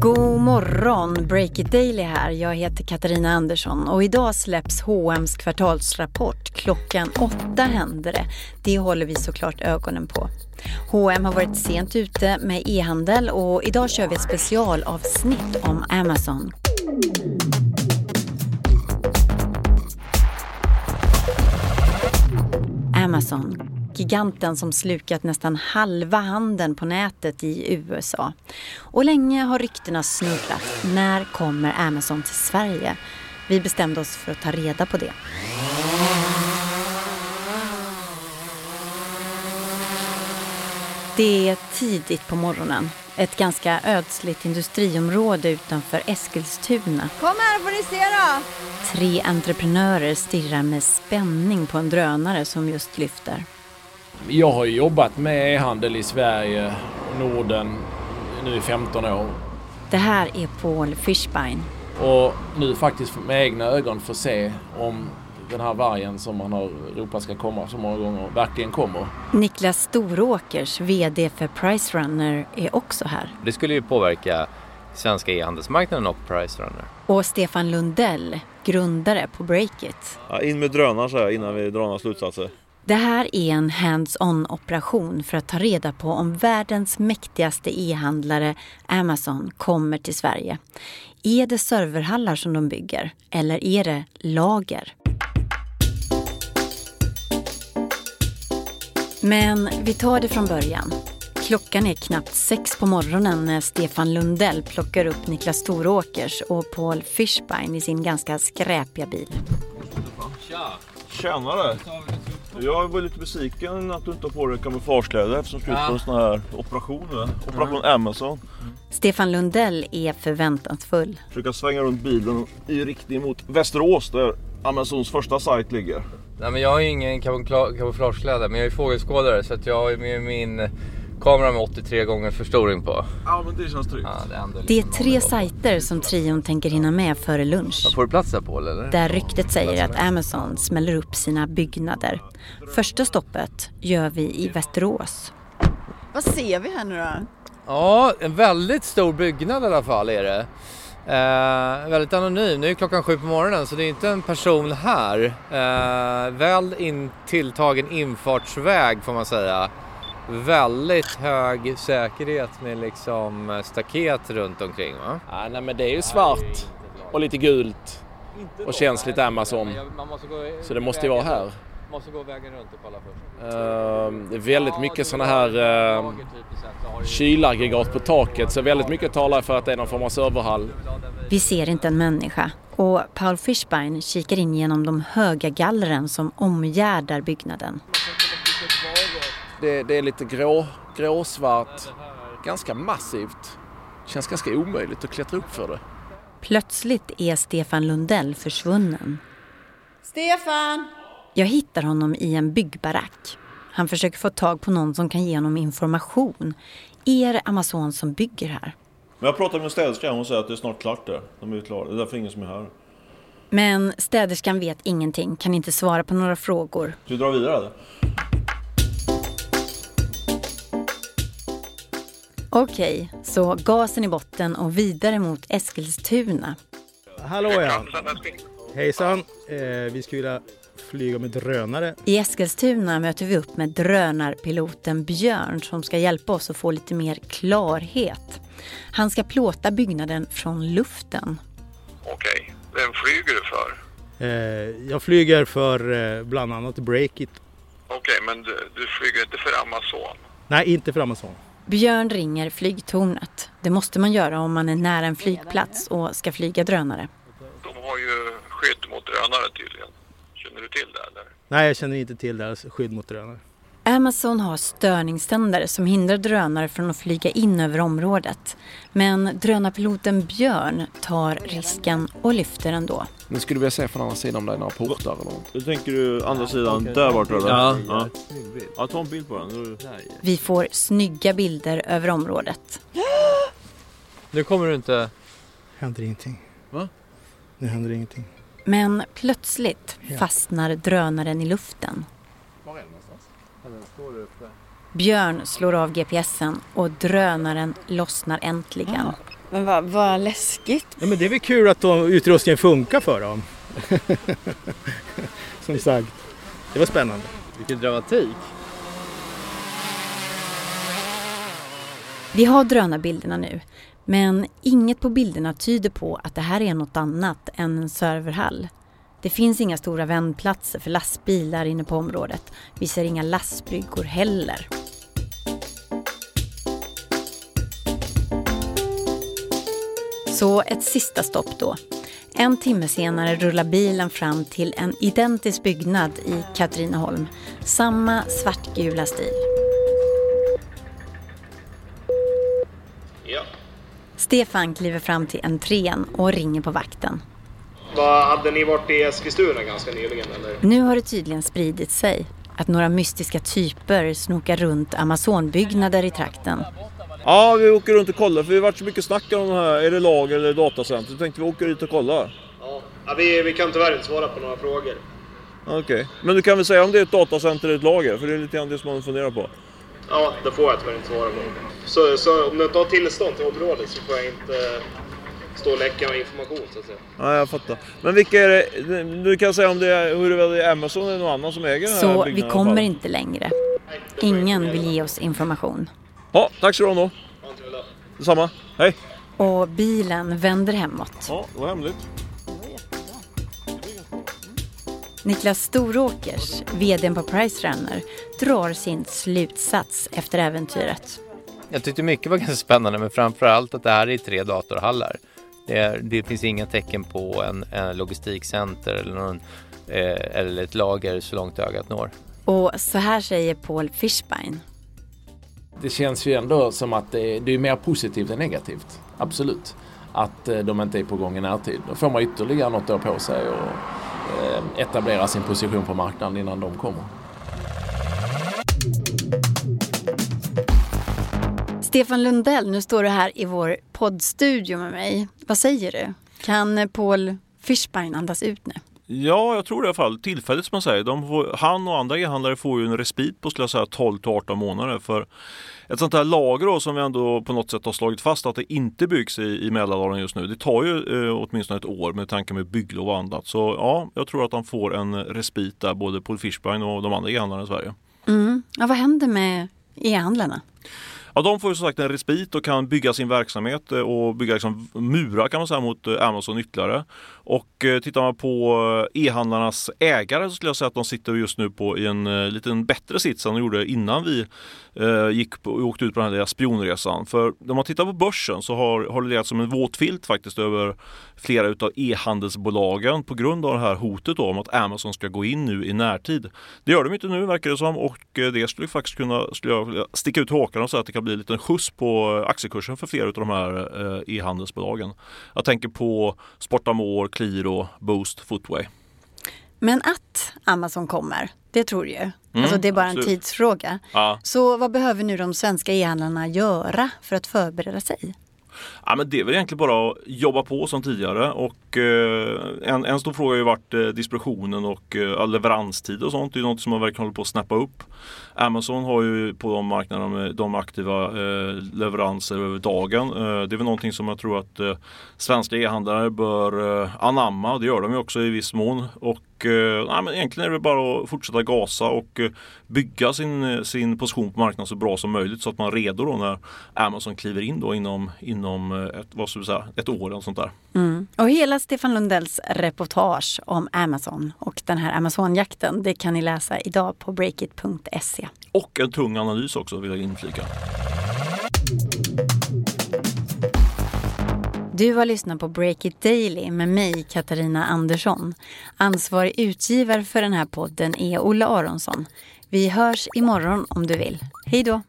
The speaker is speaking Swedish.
God morgon! Break it Daily här. Jag heter Katarina Andersson och idag släpps H&M's kvartalsrapport. Klockan åtta händer det. Det håller vi såklart ögonen på. H&M har varit sent ute med e-handel och idag kör vi ett specialavsnitt om Amazon. Amazon giganten som slukat nästan halva handeln på nätet i USA. Och länge har ryktena snurrat. När kommer Amazon till Sverige? Vi bestämde oss för att ta reda på det. Det är tidigt på morgonen. Ett ganska ödsligt industriområde utanför Eskilstuna. Kom här får ni se då! Tre entreprenörer stirrar med spänning på en drönare som just lyfter. Jag har jobbat med e-handel i Sverige och Norden nu i 15 år. Det här är Paul Fishbein. Och nu faktiskt med egna ögon få se om den här vargen som man har ropat ska komma så många gånger verkligen kommer. Niklas Storåkers, VD för Pricerunner, är också här. Det skulle ju påverka svenska e-handelsmarknaden och Pricerunner. Och Stefan Lundell, grundare på Breakit. Ja, in med drönare så här innan vi drar några slutsatser. Det här är en hands-on operation för att ta reda på om världens mäktigaste e-handlare Amazon kommer till Sverige. Är det serverhallar som de bygger eller är det lager? Men vi tar det från början. Klockan är knappt sex på morgonen när Stefan Lundell plockar upp Niklas Storåkers och Paul Fishbein i sin ganska skräpiga bil. Tja! Tjenare! Jag var lite besviken att du inte har på dig kamouflagekläder eftersom du ska ut på en sån här operation. Operation Amazon. Stefan Lundell är förväntansfull. Försöka svänga runt bilen i riktning mot Västerås där Amazons första sajt ligger. Nej men jag har ju ingen kamoufla- kamouflagekläder men jag är fågelskådare så att jag har ju med min kamera med 83 gånger förstoring på. Ja men det känns tryggt. Ja, det, Det är tre sajter som trion tänker hinna med före lunch. Får du plats där Paul eller? Där ryktet säger att Amazon smäller upp sina byggnader. Första stoppet gör vi i Västerås. Vad ser vi här nu då? Ja, en väldigt stor byggnad i alla fall är det. Eh, väldigt anonym. Nu är klockan sju på morgonen så det är inte en person här. Eh, väl in, tilltagen infartsväg får man säga. Väldigt hög säkerhet med liksom eh, staket runt omkring va? Ja, nej men det är ju svart och lite gult och känns lite Amazon. Så det måste ju vara här. Måste gå vägen runt och kolla först. Ehm, Det är väldigt mycket sådana här ehm, kylaggregat på taket så väldigt mycket talar för att det är någon form av serverhall. Vi ser inte en människa och Paul Fishbein kikar in genom de höga gallren som omgärdar byggnaden. Det, det är lite grå, gråsvart, ganska massivt. Känns ganska omöjligt att klättra upp för det. Plötsligt är Stefan Lundell försvunnen. Stefan! Jag hittar honom i en byggbarack. Han försöker få tag på någon som kan ge honom information. Är det Amazon som bygger här? Men jag pratade med en städerska och hon säger att det är snart klart där. De är klara. Det är därför ingen som är här. Men städerskan vet ingenting, kan inte svara på några frågor. Ska vi dra vidare Okej, så gasen i botten och vidare mot Eskilstuna. Hallå ja! Hejsan! Eh, vi skulle vilja flyga med drönare. I Eskilstuna möter vi upp med drönarpiloten Björn som ska hjälpa oss att få lite mer klarhet. Han ska plåta byggnaden från luften. Okej. Vem flyger du för? Eh, jag flyger för eh, bland annat Breakit. Okej, men du, du flyger inte för Amazon? Nej, inte för Amazon. Björn ringer flygtornet. Det måste man göra om man är nära en flygplats och ska flyga drönare. De har ju skydd mot drönare tydligen. Känner du till det eller? Nej, jag känner inte till deras skydd mot drönare. Amazon har störningständer som hindrar drönare från att flyga in över området. Men drönarpiloten Björn tar risken och lyfter ändå. Men skulle du vilja se från andra sidan om det är några portar eller något? Du tänker du andra sidan där borta eller? Ja. ja. Ja, ta en bild på den. Vi får snygga bilder över området. Nu kommer du inte... Händer ingenting. Va? Nu händer ingenting. Men plötsligt fastnar drönaren i luften. Var är den någonstans? Den står uppe. Björn slår av GPSen och drönaren lossnar äntligen. Men vad, vad läskigt. Ja, men det är väl kul att de, utrustningen funkar för dem. Som sagt, det var spännande. Vilken dramatik. Vi har drönarbilderna nu, men inget på bilderna tyder på att det här är något annat än en serverhall. Det finns inga stora vändplatser för lastbilar inne på området. Vi ser inga lastbryggor heller. Så ett sista stopp då. En timme senare rullar bilen fram till en identisk byggnad i Katrineholm. Samma svartgula stil. Ja. Stefan kliver fram till entrén och ringer på vakten. Vad, hade ni varit i Eskilstuna ganska nyligen eller? Nu har det tydligen spridit sig att några mystiska typer snokar runt Amazonbyggnader i trakten. Ja, vi åker runt och kollar för vi har varit så mycket snack om det här. Är det lager eller datacenter? Så tänkte vi åka dit och kolla. Ja. vi, vi kan tyvärr inte svara på några frågor. Okej. Men du kan väl säga om det är ett datacenter eller ett lager? För det är lite grann det som man funderar på. Ja, det får jag tyvärr inte svara på. Så, så om du inte har tillstånd till området så får jag inte stå och läcka information så att säga. Ja, jag fattar. Men vilka är det? Du kan säga om det är, huruvida det är Amazon eller någon annan som äger den här Så vi byggnaden i alla kommer inte längre. Ingen vill ge oss information. Ja, tack så du ha då. Detsamma. Hej. Och bilen vänder hemåt. Ja, det var hemligt. Niklas Storåkers, VDn på Pricerunner, drar sin slutsats efter äventyret. Jag tyckte mycket var ganska spännande men framförallt att det här är tre datorhallar. Det, är, det finns inga tecken på en, en logistikcenter eller, någon, eh, eller ett lager så långt ögat når. Och så här säger Paul Fischbein. Det känns ju ändå som att det är, det är mer positivt än negativt. Absolut. Att eh, de inte är på gång i närtid. Då får man ytterligare något år på sig och eh, etablera sin position på marknaden innan de kommer. Stefan Lundell, nu står du här i vår poddstudio med mig. Vad säger du? Kan Paul Fischbein andas ut nu? Ja, jag tror det i alla fall. Tillfälligt som man säger. Får, han och andra e-handlare får ju en respit på skulle jag säga 12 till 18 månader. För ett sånt här lager då, som vi ändå på något sätt har slagit fast att det inte byggs i, i Mälardalen just nu. Det tar ju eh, åtminstone ett år med tanke med bygglov och annat. Så ja, jag tror att de får en respit där, både Paul Fischbein och de andra e-handlarna i Sverige. Mm. Ja, vad händer med e-handlarna? Ja, de får ju som sagt en respit och kan bygga sin verksamhet eh, och bygga liksom murar kan man säga mot eh, Amazon ytterligare. Och eh, tittar man på e-handlarnas ägare så skulle jag säga att de sitter just nu på i en lite liten bättre sits än de gjorde innan vi gick på, åkte ut på den här lilla spionresan. För om man tittar på börsen så har, har det legat som en våt filt faktiskt över flera utav e-handelsbolagen på grund av det här hotet då, om att Amazon ska gå in nu i närtid. Det gör de inte nu verkar det som och det skulle faktiskt kunna skulle jag sticka ut hakan och säga att det kan bli en liten skjuts på aktiekursen för flera av de här eh, e-handelsbolagen. Jag tänker på Sportamore, Qliro, Boost, Footway. Men att Amazon kommer, det tror du ju. alltså det är bara en absolut. tidsfråga. Ja. Så vad behöver nu de svenska e-handlarna göra för att förbereda sig? Ja, men det är väl egentligen bara att jobba på som tidigare och eh, en, en stor fråga har ju varit eh, distributionen och eh, leveranstid och sånt. Det är något som man verkligen håller på att snappa upp. Amazon har ju på de marknaderna de aktiva eh, leveranser över dagen. Eh, det är väl någonting som jag tror att eh, svenska e-handlare bör eh, anamma. Det gör de ju också i viss mån. Och eh, nej, men egentligen är det bara att fortsätta gasa och eh, bygga sin, eh, sin position på marknaden så bra som möjligt så att man är redo då när Amazon kliver in då inom, inom eh, ett, vad ska vi säga, ett år eller sånt där. Mm. Och hela Stefan Lundells reportage om Amazon och den här Amazonjakten, det kan ni läsa idag på breakit.se. Och en tung analys också vill jag inflika. Du har lyssnat på Break It Daily med mig, Katarina Andersson. Ansvarig utgivare för den här podden är Olle Aronsson. Vi hörs imorgon om du vill. Hej då!